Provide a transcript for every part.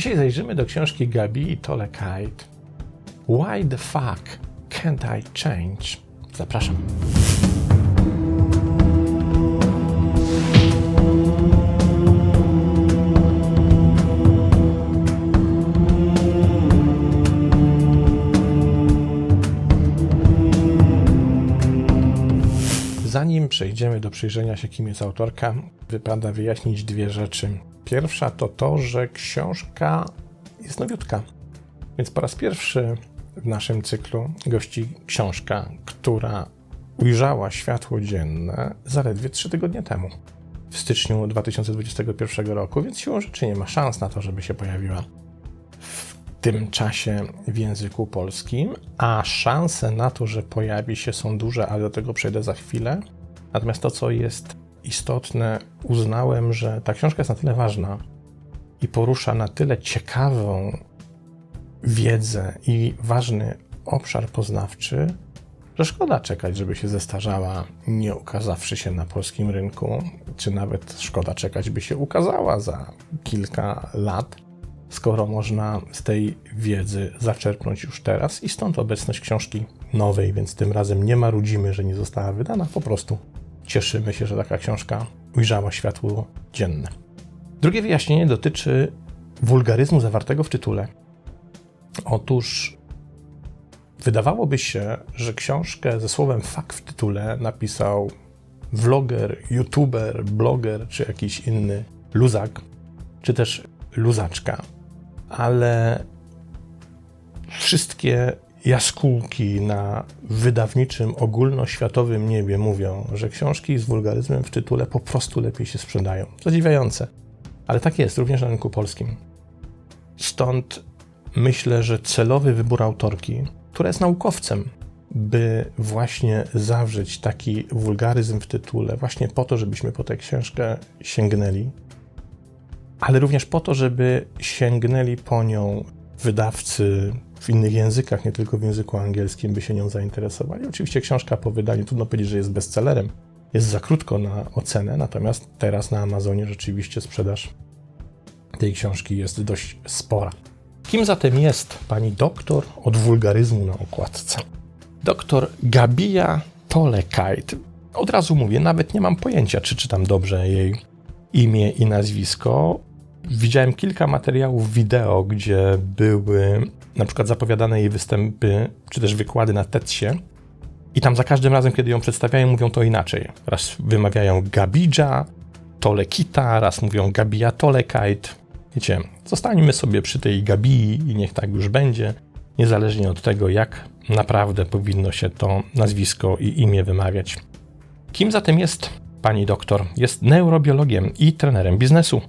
Dzisiaj zajrzymy do książki Gabi Tolekite Why the fuck can't I change? Zapraszam. Zanim przejdziemy do przyjrzenia się, kim jest autorka, wypada wyjaśnić dwie rzeczy. Pierwsza to to, że książka jest nowiutka. Więc po raz pierwszy w naszym cyklu gości książka, która ujrzała światło dzienne zaledwie trzy tygodnie temu, w styczniu 2021 roku, więc siłą rzeczy nie ma szans na to, żeby się pojawiła w tym czasie w języku polskim, a szanse na to, że pojawi się są duże, ale do tego przejdę za chwilę. Natomiast to, co jest istotne, uznałem, że ta książka jest na tyle ważna i porusza na tyle ciekawą wiedzę i ważny obszar poznawczy, że szkoda czekać, żeby się zestarzała, nie ukazawszy się na polskim rynku, czy nawet szkoda czekać, by się ukazała za kilka lat, skoro można z tej wiedzy zaczerpnąć już teraz i stąd obecność książki nowej, więc tym razem nie marudzimy, że nie została wydana, po prostu cieszymy się, że taka książka ujrzała światło dzienne. Drugie wyjaśnienie dotyczy wulgaryzmu zawartego w tytule. Otóż wydawałoby się, że książkę ze słowem fuck w tytule napisał vloger, youtuber, bloger czy jakiś inny luzak, czy też luzaczka, ale wszystkie jaskółki na wydawniczym, ogólnoświatowym niebie mówią, że książki z wulgaryzmem w tytule po prostu lepiej się sprzedają. Zadziwiające. Ale tak jest również na rynku polskim. Stąd myślę, że celowy wybór autorki, która jest naukowcem, by właśnie zawrzeć taki wulgaryzm w tytule, właśnie po to, żebyśmy po tę książkę sięgnęli, ale również po to, żeby sięgnęli po nią wydawcy w innych językach, nie tylko w języku angielskim, by się nią zainteresowali. Oczywiście książka po wydaniu, trudno powiedzieć, że jest bestsellerem, jest za krótko na ocenę, natomiast teraz na Amazonie rzeczywiście sprzedaż tej książki jest dość spora. Kim zatem jest pani doktor od wulgaryzmu na okładce? Doktor Gabija Tolekite. Od razu mówię, nawet nie mam pojęcia, czy czytam dobrze jej imię i nazwisko. Widziałem kilka materiałów wideo, gdzie były na przykład zapowiadane jej występy, czy też wykłady na TEDxie. I tam za każdym razem, kiedy ją przedstawiają, mówią to inaczej. Raz wymawiają Gabija, Tolekita, raz mówią Gabija Tolekite. Wiecie, zostańmy sobie przy tej Gabii i niech tak już będzie, niezależnie od tego, jak naprawdę powinno się to nazwisko i imię wymawiać. Kim zatem jest pani doktor? Jest neurobiologiem i trenerem biznesu.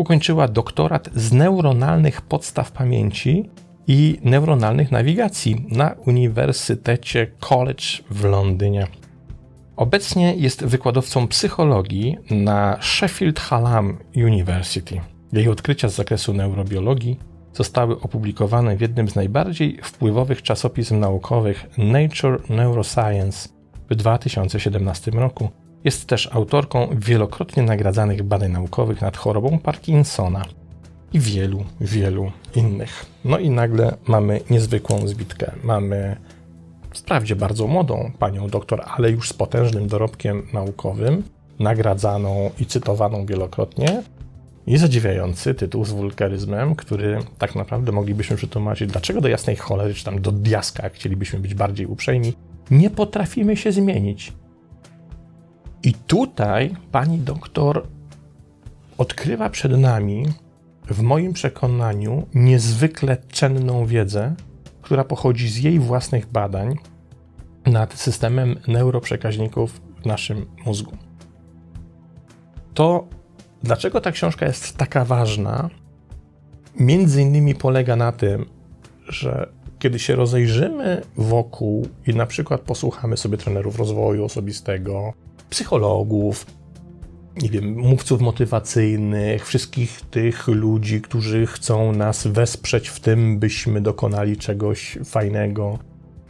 Ukończyła doktorat z neuronalnych podstaw pamięci i neuronalnych nawigacji na Uniwersytecie College w Londynie. Obecnie jest wykładowcą psychologii na Sheffield Hallam University. Jej odkrycia z zakresu neurobiologii zostały opublikowane w jednym z najbardziej wpływowych czasopism naukowych Nature Neuroscience w 2017 roku. Jest też autorką wielokrotnie nagradzanych badań naukowych nad chorobą Parkinsona i wielu, wielu innych. No i nagle mamy niezwykłą zbitkę. Mamy wprawdzie bardzo młodą panią doktor, ale już z potężnym dorobkiem naukowym, nagradzaną i cytowaną wielokrotnie, i zadziwiający tytuł z wulgaryzmem, który tak naprawdę moglibyśmy przetłumaczyć, dlaczego do jasnej cholery, czy tam do diaska, chcielibyśmy być bardziej uprzejmi, nie potrafimy się zmienić. I tutaj pani doktor odkrywa przed nami, w moim przekonaniu, niezwykle cenną wiedzę, która pochodzi z jej własnych badań nad systemem neuroprzekaźników w naszym mózgu. To Dlaczego ta książka jest taka ważna? Między innymi polega na tym, że kiedy się rozejrzymy wokół i na przykład posłuchamy sobie trenerów rozwoju osobistego, psychologów, nie wiem, mówców motywacyjnych, wszystkich tych ludzi, którzy chcą nas wesprzeć w tym, byśmy dokonali czegoś fajnego,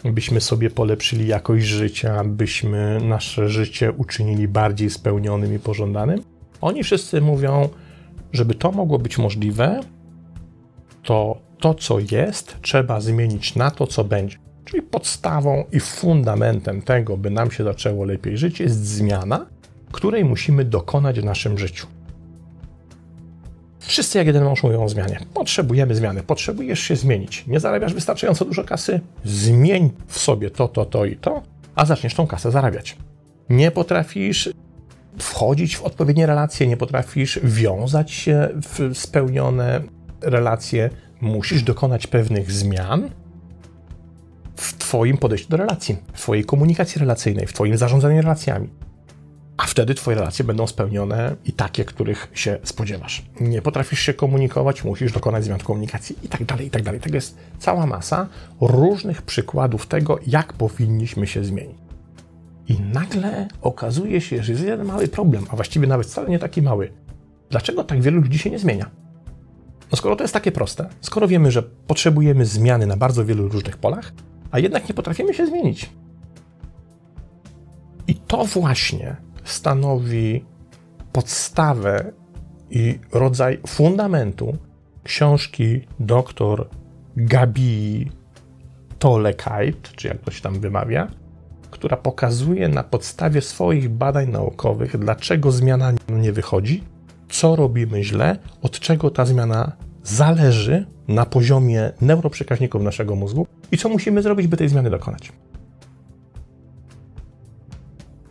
byśmy sobie polepszyli jakość życia, byśmy nasze życie uczynili bardziej spełnionym i pożądanym, oni wszyscy mówią, żeby to mogło być możliwe, to to, co jest, trzeba zmienić na to, co będzie. Czyli podstawą i fundamentem tego, by nam się zaczęło lepiej żyć, jest zmiana, której musimy dokonać w naszym życiu. Wszyscy jak jeden mąż mówią o zmianie. Potrzebujemy zmiany, potrzebujesz się zmienić. Nie zarabiasz wystarczająco dużo kasy? Zmień w sobie to, to, to i to, a zaczniesz tą kasę zarabiać. Nie potrafisz wchodzić w odpowiednie relacje, nie potrafisz wiązać się w spełnione relacje, musisz dokonać pewnych zmian Twoim podejściu do relacji, w Twojej komunikacji relacyjnej, w Twoim zarządzaniu relacjami. A wtedy Twoje relacje będą spełnione i takie, których się spodziewasz. Nie potrafisz się komunikować, musisz dokonać zmian w komunikacji i tak dalej, i tak dalej. Tego jest cała masa różnych przykładów tego, jak powinniśmy się zmienić. I nagle okazuje się, że jest jeden mały problem, a właściwie nawet wcale nie taki mały. Dlaczego tak wielu ludzi się nie zmienia? No skoro to jest takie proste, skoro wiemy, że potrzebujemy zmiany na bardzo wielu różnych polach, a jednak nie potrafimy się zmienić. I to właśnie stanowi podstawę i rodzaj fundamentu książki dr Gabi Tolekait, czy jak to się tam wymawia, która pokazuje na podstawie swoich badań naukowych, dlaczego zmiana nie wychodzi, co robimy źle, od czego ta zmiana zależy na poziomie neuroprzekaźników naszego mózgu i co musimy zrobić, by tej zmiany dokonać.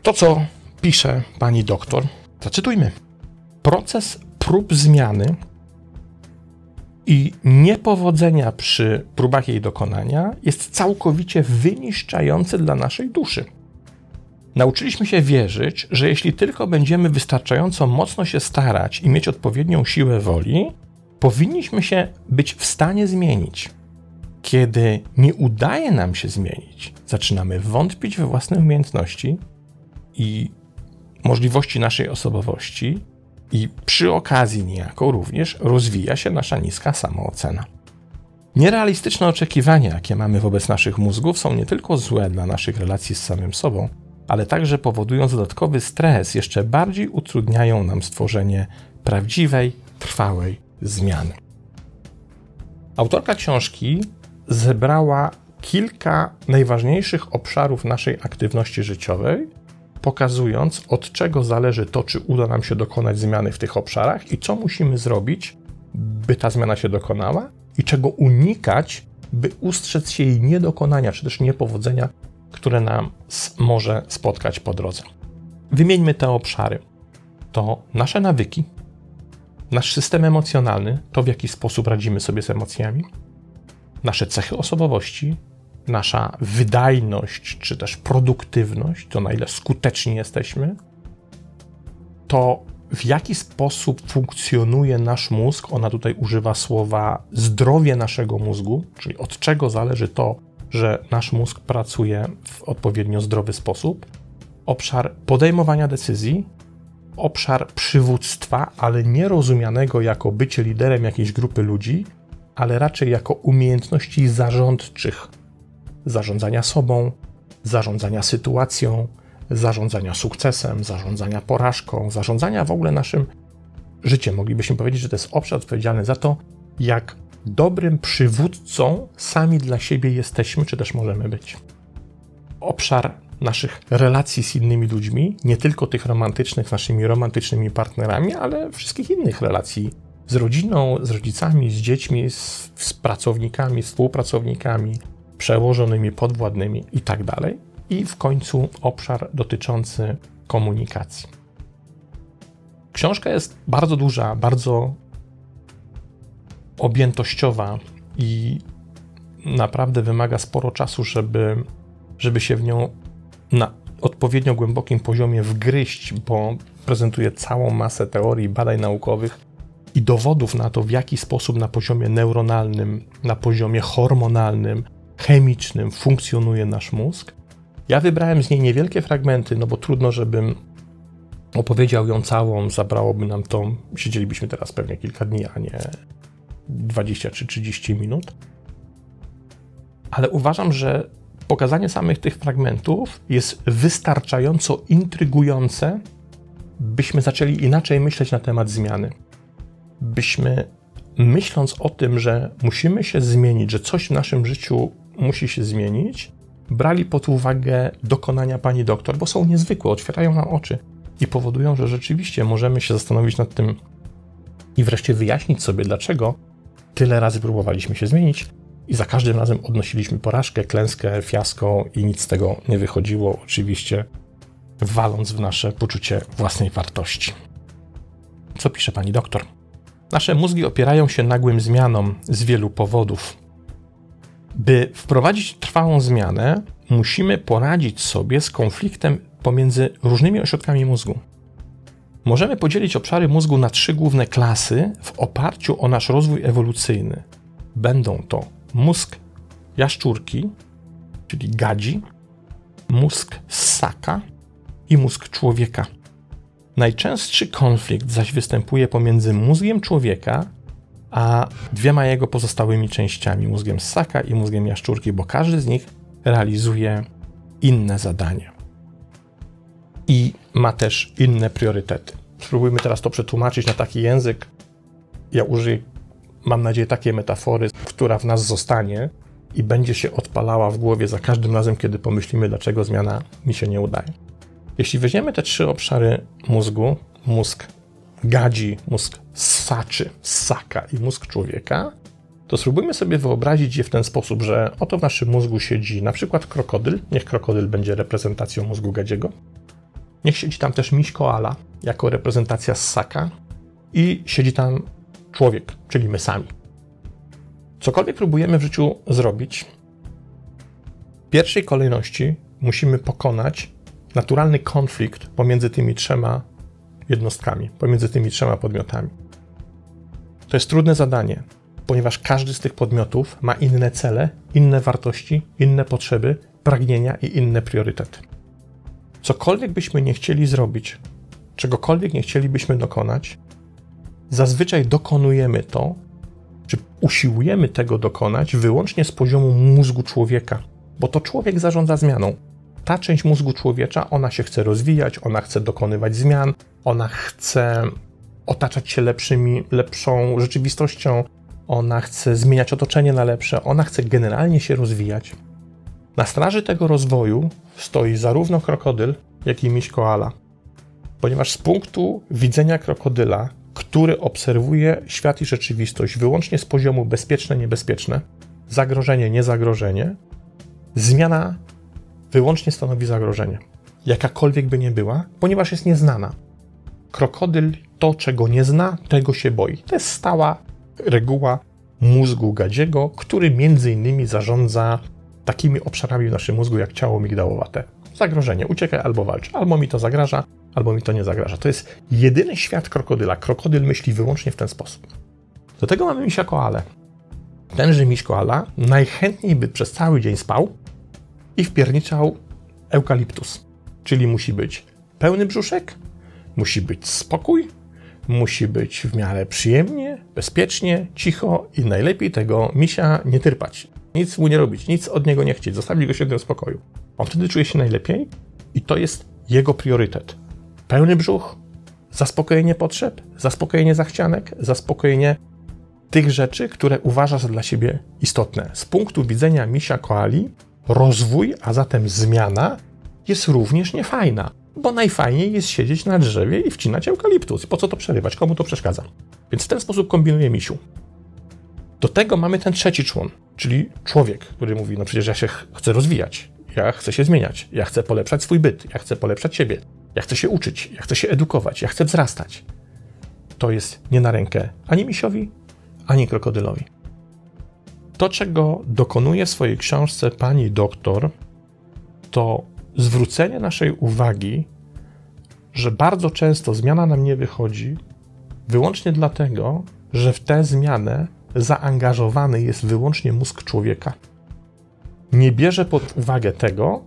To, co pisze pani doktor, zacytujmy. Proces prób zmiany i niepowodzenia przy próbach jej dokonania jest całkowicie wyniszczający dla naszej duszy. Nauczyliśmy się wierzyć, że jeśli tylko będziemy wystarczająco mocno się starać i mieć odpowiednią siłę woli, powinniśmy się być w stanie zmienić. Kiedy nie udaje nam się zmienić, zaczynamy wątpić we własne umiejętności i możliwości naszej osobowości, i przy okazji niejako również rozwija się nasza niska samoocena. Nierealistyczne oczekiwania, jakie mamy wobec naszych mózgów, są nie tylko złe dla naszych relacji z samym sobą, ale także powodując dodatkowy stres, jeszcze bardziej utrudniają nam stworzenie prawdziwej, trwałej zmiany. Autorka książki zebrała kilka najważniejszych obszarów naszej aktywności życiowej, pokazując od czego zależy to, czy uda nam się dokonać zmiany w tych obszarach i co musimy zrobić, by ta zmiana się dokonała i czego unikać, by ustrzec się jej niedokonania czy też niepowodzenia, które nam może spotkać po drodze. Wymieńmy te obszary. To nasze nawyki, nasz system emocjonalny, to w jaki sposób radzimy sobie z emocjami, nasze cechy osobowości, nasza wydajność czy też produktywność, to na ile skuteczni jesteśmy, to w jaki sposób funkcjonuje nasz mózg. Ona tutaj używa słowa zdrowie naszego mózgu, czyli od czego zależy to, że nasz mózg pracuje w odpowiednio zdrowy sposób. Obszar podejmowania decyzji, obszar przywództwa, ale nie rozumianego jako bycie liderem jakiejś grupy ludzi, ale raczej jako umiejętności zarządczych zarządzania sobą, zarządzania sytuacją, zarządzania sukcesem, zarządzania porażką, zarządzania w ogóle naszym życiem. Moglibyśmy powiedzieć, że to jest obszar odpowiedzialny za to, jak dobrym przywódcą sami dla siebie jesteśmy, czy też możemy być. Obszar naszych relacji z innymi ludźmi, nie tylko tych romantycznych, z naszymi romantycznymi partnerami, ale wszystkich innych relacji z rodziną, z rodzicami, z dziećmi, z, z pracownikami, współpracownikami, przełożonymi, podwładnymi itd. Tak I w końcu obszar dotyczący komunikacji. Książka jest bardzo duża, bardzo objętościowa i naprawdę wymaga sporo czasu, żeby, żeby się w nią na odpowiednio głębokim poziomie wgryźć, bo prezentuje całą masę teorii, badań naukowych i dowodów na to, w jaki sposób na poziomie neuronalnym, na poziomie hormonalnym, chemicznym funkcjonuje nasz mózg. Ja wybrałem z niej niewielkie fragmenty, no bo trudno, żebym opowiedział ją całą, zabrałoby nam to, siedzielibyśmy teraz pewnie kilka dni, a nie 20 czy 30 minut. Ale uważam, że pokazanie samych tych fragmentów jest wystarczająco intrygujące, byśmy zaczęli inaczej myśleć na temat zmiany. Byśmy myśląc o tym, że musimy się zmienić, że coś w naszym życiu musi się zmienić, brali pod uwagę dokonania pani doktor, bo są niezwykłe, otwierają nam oczy i powodują, że rzeczywiście możemy się zastanowić nad tym i wreszcie wyjaśnić sobie, dlaczego tyle razy próbowaliśmy się zmienić i za każdym razem odnosiliśmy porażkę, klęskę, fiasko i nic z tego nie wychodziło, oczywiście waląc w nasze poczucie własnej wartości. Co pisze pani doktor? Nasze mózgi opierają się nagłym zmianom z wielu powodów. By wprowadzić trwałą zmianę, musimy poradzić sobie z konfliktem pomiędzy różnymi ośrodkami mózgu. Możemy podzielić obszary mózgu na trzy główne klasy w oparciu o nasz rozwój ewolucyjny. Będą to mózg jaszczurki, czyli gadzi, mózg ssaka i mózg człowieka. Najczęstszy konflikt zaś występuje pomiędzy mózgiem człowieka a dwiema jego pozostałymi częściami, mózgiem ssaka i mózgiem jaszczurki, bo każdy z nich realizuje inne zadanie i ma też inne priorytety. Spróbujmy teraz to przetłumaczyć na taki język. Ja użyję, mam nadzieję, takiej metafory, która w nas zostanie i będzie się odpalała w głowie za każdym razem, kiedy pomyślimy, dlaczego zmiana mi się nie udaje. Jeśli weźmiemy te trzy obszary mózgu, mózg gadzi, mózg ssaczy, ssaka i mózg człowieka, to spróbujmy sobie wyobrazić je w ten sposób, że oto w naszym mózgu siedzi na przykład krokodyl, niech krokodyl będzie reprezentacją mózgu gadziego, niech siedzi tam też miś koala jako reprezentacja ssaka i siedzi tam człowiek, czyli my sami. Cokolwiek próbujemy w życiu zrobić, w pierwszej kolejności musimy pokonać naturalny konflikt pomiędzy tymi trzema jednostkami, pomiędzy tymi trzema podmiotami. To jest trudne zadanie, ponieważ każdy z tych podmiotów ma inne cele, inne wartości, inne potrzeby, pragnienia i inne priorytety. Cokolwiek byśmy nie chcieli zrobić, czegokolwiek nie chcielibyśmy dokonać, zazwyczaj dokonujemy to, czy usiłujemy tego dokonać wyłącznie z poziomu mózgu człowieka, bo to człowiek zarządza zmianą. Ta część mózgu człowiecza, ona się chce rozwijać, ona chce dokonywać zmian, ona chce otaczać się lepszymi, lepszą rzeczywistością, ona chce zmieniać otoczenie na lepsze, ona chce generalnie się rozwijać. Na straży tego rozwoju stoi zarówno krokodyl, jak i miś koala. Ponieważ z punktu widzenia krokodyla, który obserwuje świat i rzeczywistość wyłącznie z poziomu bezpieczne-niebezpieczne, zagrożenie-niezagrożenie, zmiana wyłącznie stanowi zagrożenie. Jakakolwiek by nie była, ponieważ jest nieznana. Krokodyl to, czego nie zna, tego się boi. To jest stała reguła mózgu gadziego, który między innymi zarządza takimi obszarami w naszym mózgu jak ciało migdałowate. Zagrożenie, uciekaj albo walcz, albo mi to zagraża, albo mi to nie zagraża. To jest jedyny świat krokodyla. Krokodyl myśli wyłącznie w ten sposób. Do tego mamy misia koale. Tenże miś koala najchętniej by przez cały dzień spał i wpierniczał eukaliptus. Czyli musi być pełny brzuszek, musi być spokój, musi być w miarę przyjemnie, bezpiecznie, cicho i najlepiej tego misia nie tyrpać. Nic mu nie robić, nic od niego nie chcieć, zostawić go w świętym spokoju. On wtedy czuje się najlepiej i to jest jego priorytet. Pełny brzuch, zaspokojenie potrzeb, zaspokojenie zachcianek, zaspokojenie tych rzeczy, które uważa za dla siebie istotne. Z punktu widzenia misia koali, rozwój, a zatem zmiana, jest również niefajna, bo najfajniej jest siedzieć na drzewie i wcinać eukaliptus. Po co to przerywać? Komu to przeszkadza? Więc w ten sposób kombinuje misiu. Do tego mamy ten trzeci człon, czyli człowiek, który mówi: No przecież ja się chcę rozwijać, ja chcę się zmieniać, ja chcę polepszać swój byt, ja chcę polepszać siebie, ja chcę się uczyć, ja chcę się edukować, ja chcę wzrastać. To jest nie na rękę ani misiowi, ani krokodylowi. To, czego dokonuje w swojej książce pani doktor, to zwrócenie naszej uwagi, że bardzo często zmiana nam nie wychodzi wyłącznie dlatego, że w tę zmianę zaangażowany jest wyłącznie mózg człowieka. Nie bierze pod uwagę tego,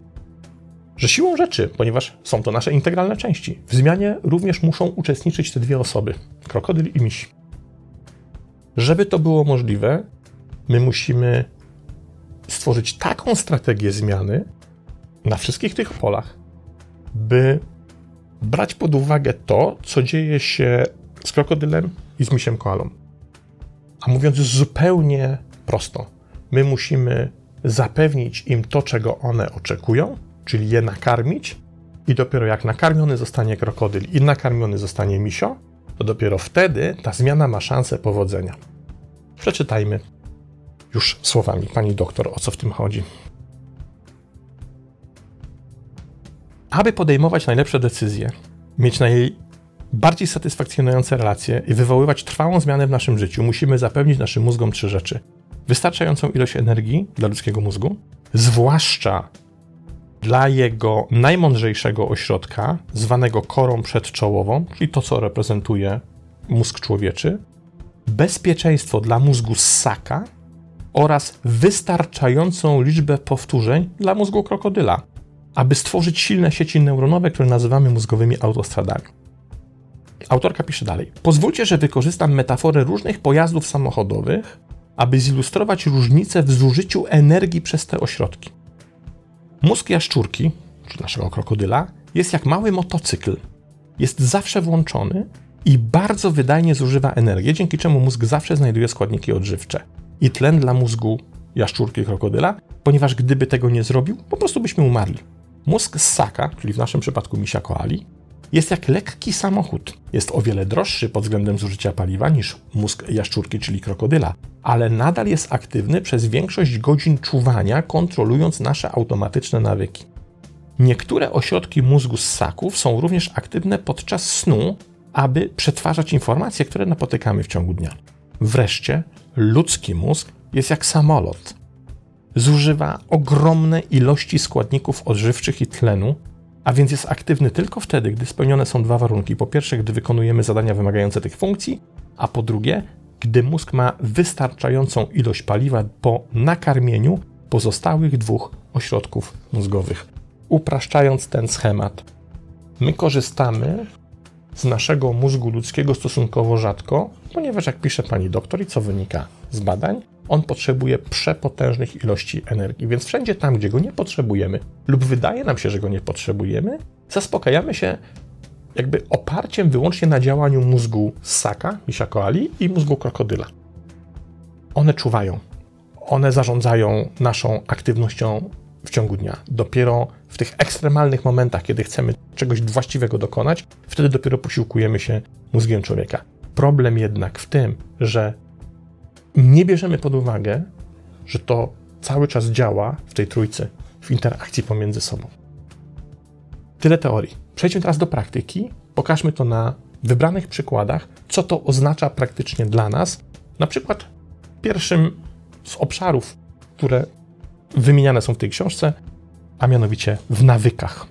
że siłą rzeczy, ponieważ są to nasze integralne części, w zmianie również muszą uczestniczyć te dwie osoby krokodyl i miś. Żeby to było możliwe, my musimy stworzyć taką strategię zmiany na wszystkich tych polach, by brać pod uwagę to, co dzieje się z krokodylem i z misiem koalą. A mówiąc zupełnie prosto, my musimy zapewnić im to, czego one oczekują, czyli je nakarmić, i dopiero jak nakarmiony zostanie krokodyl i nakarmiony zostanie misio, to dopiero wtedy ta zmiana ma szansę powodzenia. Przeczytajmy już słowami pani doktor, o co w tym chodzi. Aby podejmować najlepsze decyzje, mieć najbardziej satysfakcjonujące relacje i wywoływać trwałą zmianę w naszym życiu, musimy zapewnić naszym mózgom trzy rzeczy. Wystarczającą ilość energii dla ludzkiego mózgu, zwłaszcza dla jego najmądrzejszego ośrodka, zwanego korą przedczołową, czyli to, co reprezentuje mózg człowieczy, bezpieczeństwo dla mózgu ssaka oraz wystarczającą liczbę powtórzeń dla mózgu krokodyla, aby stworzyć silne sieci neuronowe, które nazywamy mózgowymi autostradami. Autorka pisze dalej: Pozwólcie, że wykorzystam metaforę różnych pojazdów samochodowych, aby zilustrować różnice w zużyciu energii przez te ośrodki. Mózg jaszczurki, czy naszego krokodyla, jest jak mały motocykl. Jest zawsze włączony i bardzo wydajnie zużywa energię, dzięki czemu mózg zawsze znajduje składniki odżywcze i tlen dla mózgu jaszczurki krokodyla, ponieważ gdyby tego nie zrobił, po prostu byśmy umarli. Mózg ssaka, czyli w naszym przypadku misia koali, jest jak lekki samochód. Jest o wiele droższy pod względem zużycia paliwa niż mózg jaszczurki, czyli krokodyla, ale nadal jest aktywny przez większość godzin czuwania, kontrolując nasze automatyczne nawyki. Niektóre ośrodki mózgu ssaków są również aktywne podczas snu, aby przetwarzać informacje, które napotykamy w ciągu dnia. Wreszcie, ludzki mózg jest jak samolot. Zużywa ogromne ilości składników odżywczych i tlenu, a więc jest aktywny tylko wtedy, gdy spełnione są dwa warunki. Po pierwsze, gdy wykonujemy zadania wymagające tych funkcji, a po drugie, gdy mózg ma wystarczającą ilość paliwa po nakarmieniu pozostałych dwóch ośrodków mózgowych. Upraszczając ten schemat, my korzystamy z naszego mózgu ludzkiego stosunkowo rzadko, ponieważ jak pisze pani doktor i co wynika z badań, on potrzebuje przepotężnych ilości energii. Więc wszędzie tam, gdzie go nie potrzebujemy, lub wydaje nam się, że go nie potrzebujemy, zaspokajamy się jakby oparciem wyłącznie na działaniu mózgu ssaka, misia koali i mózgu krokodyla. One czuwają, one zarządzają naszą aktywnością w ciągu dnia. Dopiero w tych ekstremalnych momentach, kiedy chcemy czegoś właściwego dokonać, wtedy dopiero posiłkujemy się mózgiem człowieka. Problem jednak w tym, że nie bierzemy pod uwagę, że to cały czas działa w tej trójcy, w interakcji pomiędzy sobą. Tyle teorii. Przejdźmy teraz do praktyki. Pokażmy to na wybranych przykładach, co to oznacza praktycznie dla nas. Na przykład pierwszym z obszarów, które wymieniane są w tej książce, a mianowicie w nawykach.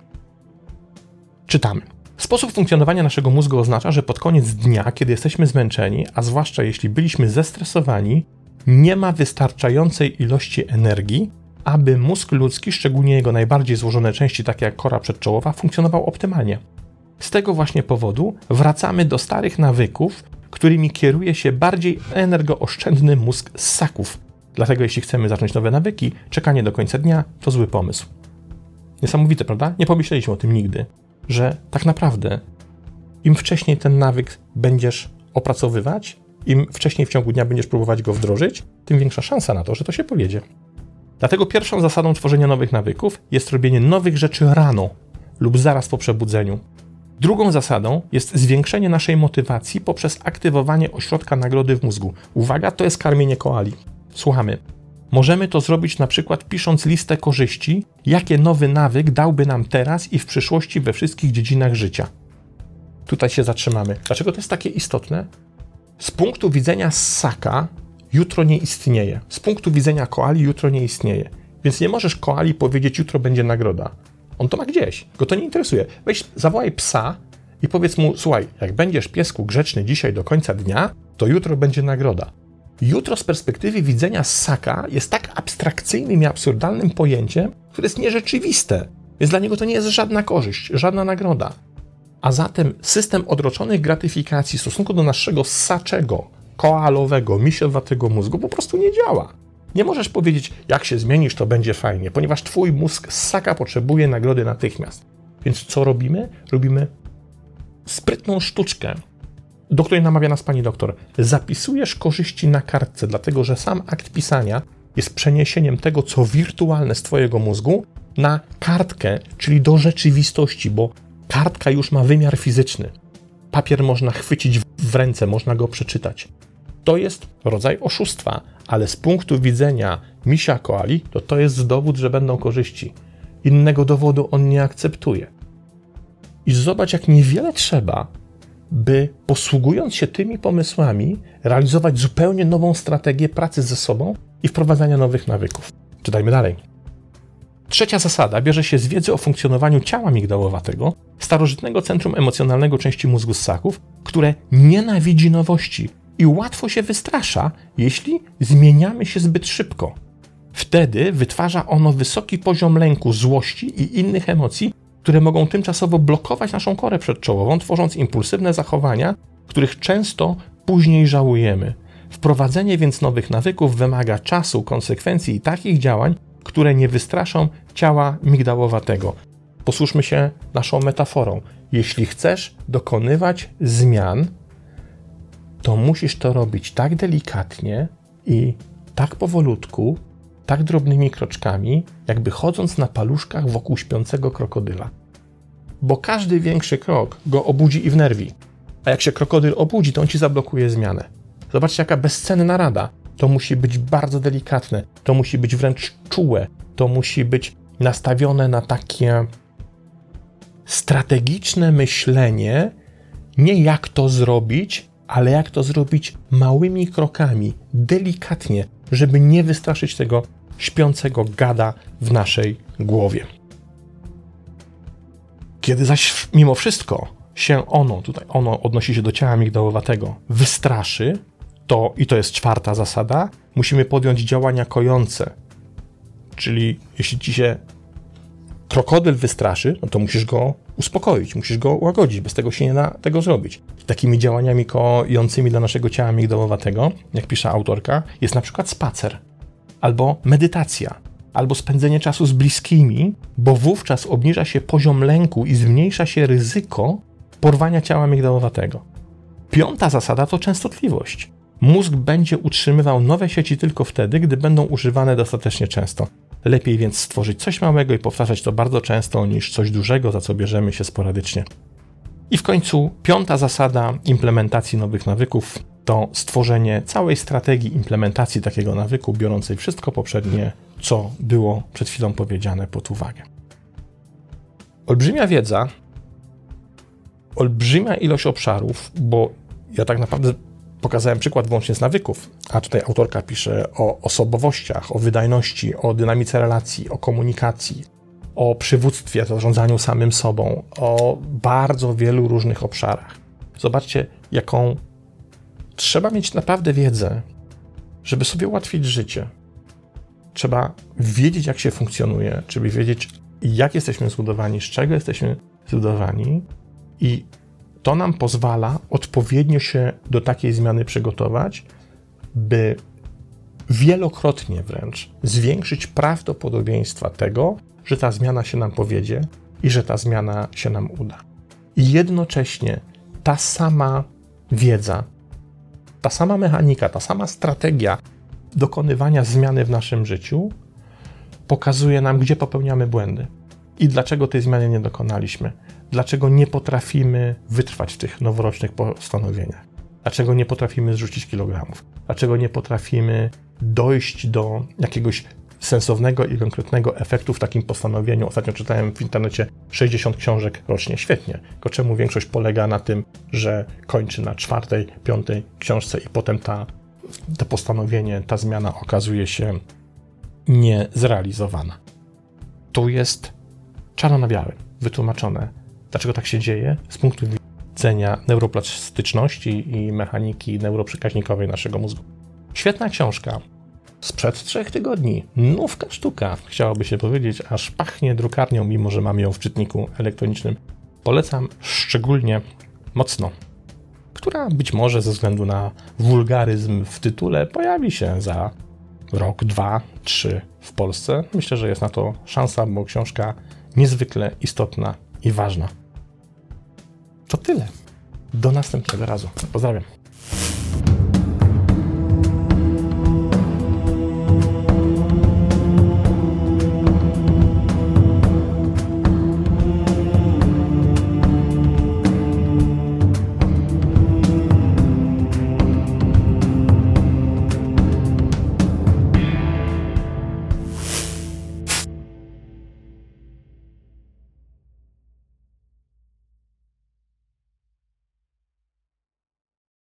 Czytamy. Sposób funkcjonowania naszego mózgu oznacza, że pod koniec dnia, kiedy jesteśmy zmęczeni, a zwłaszcza jeśli byliśmy zestresowani, nie ma wystarczającej ilości energii, aby mózg ludzki, szczególnie jego najbardziej złożone części, takie jak kora przedczołowa, funkcjonował optymalnie. Z tego właśnie powodu wracamy do starych nawyków, którymi kieruje się bardziej energooszczędny mózg ssaków. Dlatego jeśli chcemy zacząć nowe nawyki, czekanie do końca dnia to zły pomysł. Niesamowite, prawda? Nie pomyśleliśmy o tym nigdy że tak naprawdę im wcześniej ten nawyk będziesz opracowywać, im wcześniej w ciągu dnia będziesz próbować go wdrożyć, tym większa szansa na to, że to się powiedzie. Dlatego pierwszą zasadą tworzenia nowych nawyków jest robienie nowych rzeczy rano lub zaraz po przebudzeniu. Drugą zasadą jest zwiększenie naszej motywacji poprzez aktywowanie ośrodka nagrody w mózgu. Uwaga, to jest karmienie koali. Słuchamy. Możemy to zrobić na przykład pisząc listę korzyści, jakie nowy nawyk dałby nam teraz i w przyszłości we wszystkich dziedzinach życia. Tutaj się zatrzymamy. Dlaczego to jest takie istotne? Z punktu widzenia ssaka jutro nie istnieje. Z punktu widzenia koali jutro nie istnieje. Więc nie możesz koali powiedzieć, jutro będzie nagroda. On to ma gdzieś, go to nie interesuje. Weź, zawołaj psa i powiedz mu, słuchaj, jak będziesz piesku grzeczny dzisiaj do końca dnia, to jutro będzie nagroda. Jutro z perspektywy widzenia ssaka jest tak abstrakcyjnym i absurdalnym pojęciem, które jest nierzeczywiste. Więc dla niego to nie jest żadna korzyść, żadna nagroda. A zatem system odroczonych gratyfikacji w stosunku do naszego ssaczego, koalowego, misiowatego mózgu po prostu nie działa. Nie możesz powiedzieć, jak się zmienisz, to będzie fajnie, ponieważ twój mózg ssaka potrzebuje nagrody natychmiast. Więc co robimy? Robimy sprytną sztuczkę, do której namawia nas pani doktor. Zapisujesz korzyści na kartce, dlatego że sam akt pisania jest przeniesieniem tego, co wirtualne z twojego mózgu na kartkę, czyli do rzeczywistości, bo kartka już ma wymiar fizyczny. Papier można chwycić w ręce, można go przeczytać. To jest rodzaj oszustwa, ale z punktu widzenia misia koali, to to jest dowód, że będą korzyści. Innego dowodu on nie akceptuje. I zobacz, jak niewiele trzeba, by posługując się tymi pomysłami, realizować zupełnie nową strategię pracy ze sobą i wprowadzania nowych nawyków. Czytajmy dalej. Trzecia zasada bierze się z wiedzy o funkcjonowaniu ciała migdałowatego, starożytnego centrum emocjonalnego części mózgu ssaków, które nienawidzi nowości i łatwo się wystrasza, jeśli zmieniamy się zbyt szybko. Wtedy wytwarza ono wysoki poziom lęku, złości i innych emocji, które mogą tymczasowo blokować naszą korę przedczołową, tworząc impulsywne zachowania, których często później żałujemy. Wprowadzenie więc nowych nawyków wymaga czasu, konsekwencji i takich działań, które nie wystraszą ciała migdałowatego. Posłuszmy się naszą metaforą. Jeśli chcesz dokonywać zmian, to musisz to robić tak delikatnie i tak powolutku, tak drobnymi kroczkami, jakby chodząc na paluszkach wokół śpiącego krokodyla. Bo każdy większy krok go obudzi i wnerwi. A jak się krokodyl obudzi, to on ci zablokuje zmianę. Zobaczcie, jaka bezcenna rada. To musi być bardzo delikatne, to musi być wręcz czułe, to musi być nastawione na takie strategiczne myślenie, nie jak to zrobić, ale jak to zrobić małymi krokami, delikatnie, żeby nie wystraszyć tego śpiącego gada w naszej głowie. Kiedy zaś mimo wszystko się ono, tutaj ono odnosi się do ciała migdałowatego, wystraszy, to, i to jest czwarta zasada, musimy podjąć działania kojące. Czyli jeśli ci się krokodyl wystraszy, no to musisz go uspokoić, musisz go łagodzić, bez tego się nie da tego zrobić. Takimi działaniami kojącymi dla naszego ciała migdałowatego, jak pisze autorka, jest na przykład spacer, albo medytacja, albo spędzenie czasu z bliskimi, bo wówczas obniża się poziom lęku i zmniejsza się ryzyko porwania ciała migdałowatego. Piąta zasada to częstotliwość. Mózg będzie utrzymywał nowe sieci tylko wtedy, gdy będą używane dostatecznie często. Lepiej więc stworzyć coś małego i powtarzać to bardzo często, niż coś dużego, za co bierzemy się sporadycznie. I w końcu piąta zasada implementacji nowych nawyków to stworzenie całej strategii implementacji takiego nawyku, biorącej wszystko poprzednie, co było przed chwilą powiedziane pod uwagę. Olbrzymia wiedza, olbrzymia ilość obszarów, bo ja tak naprawdę pokazałem przykład wyłącznie z nawyków, a tutaj autorka pisze o osobowościach, o wydajności, o dynamice relacji, o komunikacji, o przywództwie, zarządzaniu samym sobą, o bardzo wielu różnych obszarach. Zobaczcie, jaką trzeba mieć naprawdę wiedzę, żeby sobie ułatwić życie. Trzeba wiedzieć, jak się funkcjonuje, trzeba wiedzieć, jak jesteśmy zbudowani, z czego jesteśmy zbudowani i to nam pozwala odpowiednio się do takiej zmiany przygotować, by wielokrotnie wręcz zwiększyć prawdopodobieństwa tego, że ta zmiana się nam powiedzie i że ta zmiana się nam uda. I jednocześnie ta sama wiedza, ta sama mechanika, ta sama strategia dokonywania zmiany w naszym życiu pokazuje nam, gdzie popełniamy błędy i dlaczego tej zmiany nie dokonaliśmy dlaczego nie potrafimy wytrwać w tych noworocznych postanowieniach, dlaczego nie potrafimy zrzucić kilogramów, dlaczego nie potrafimy dojść do jakiegoś sensownego i konkretnego efektu w takim postanowieniu. Ostatnio czytałem w internecie 60 książek rocznie. Świetnie. Tylko czemu większość polega na tym, że kończy na czwartej, piątej książce i potem ta, to postanowienie, ta zmiana okazuje się niezrealizowana. Tu jest czarno na białym wytłumaczone, Dlaczego tak się dzieje? Z punktu widzenia neuroplastyczności i mechaniki neuroprzekaźnikowej naszego mózgu. Świetna książka. Sprzed trzech tygodni. Nówka sztuka, chciałoby się powiedzieć, aż pachnie drukarnią, mimo że mam ją w czytniku elektronicznym. Polecam szczególnie mocno. Która być może ze względu na wulgaryzm w tytule pojawi się za rok, dwa, trzy w Polsce. Myślę, że jest na to szansa, bo książka niezwykle istotna i ważna. To tyle. Do następnego razu. Pozdrawiam.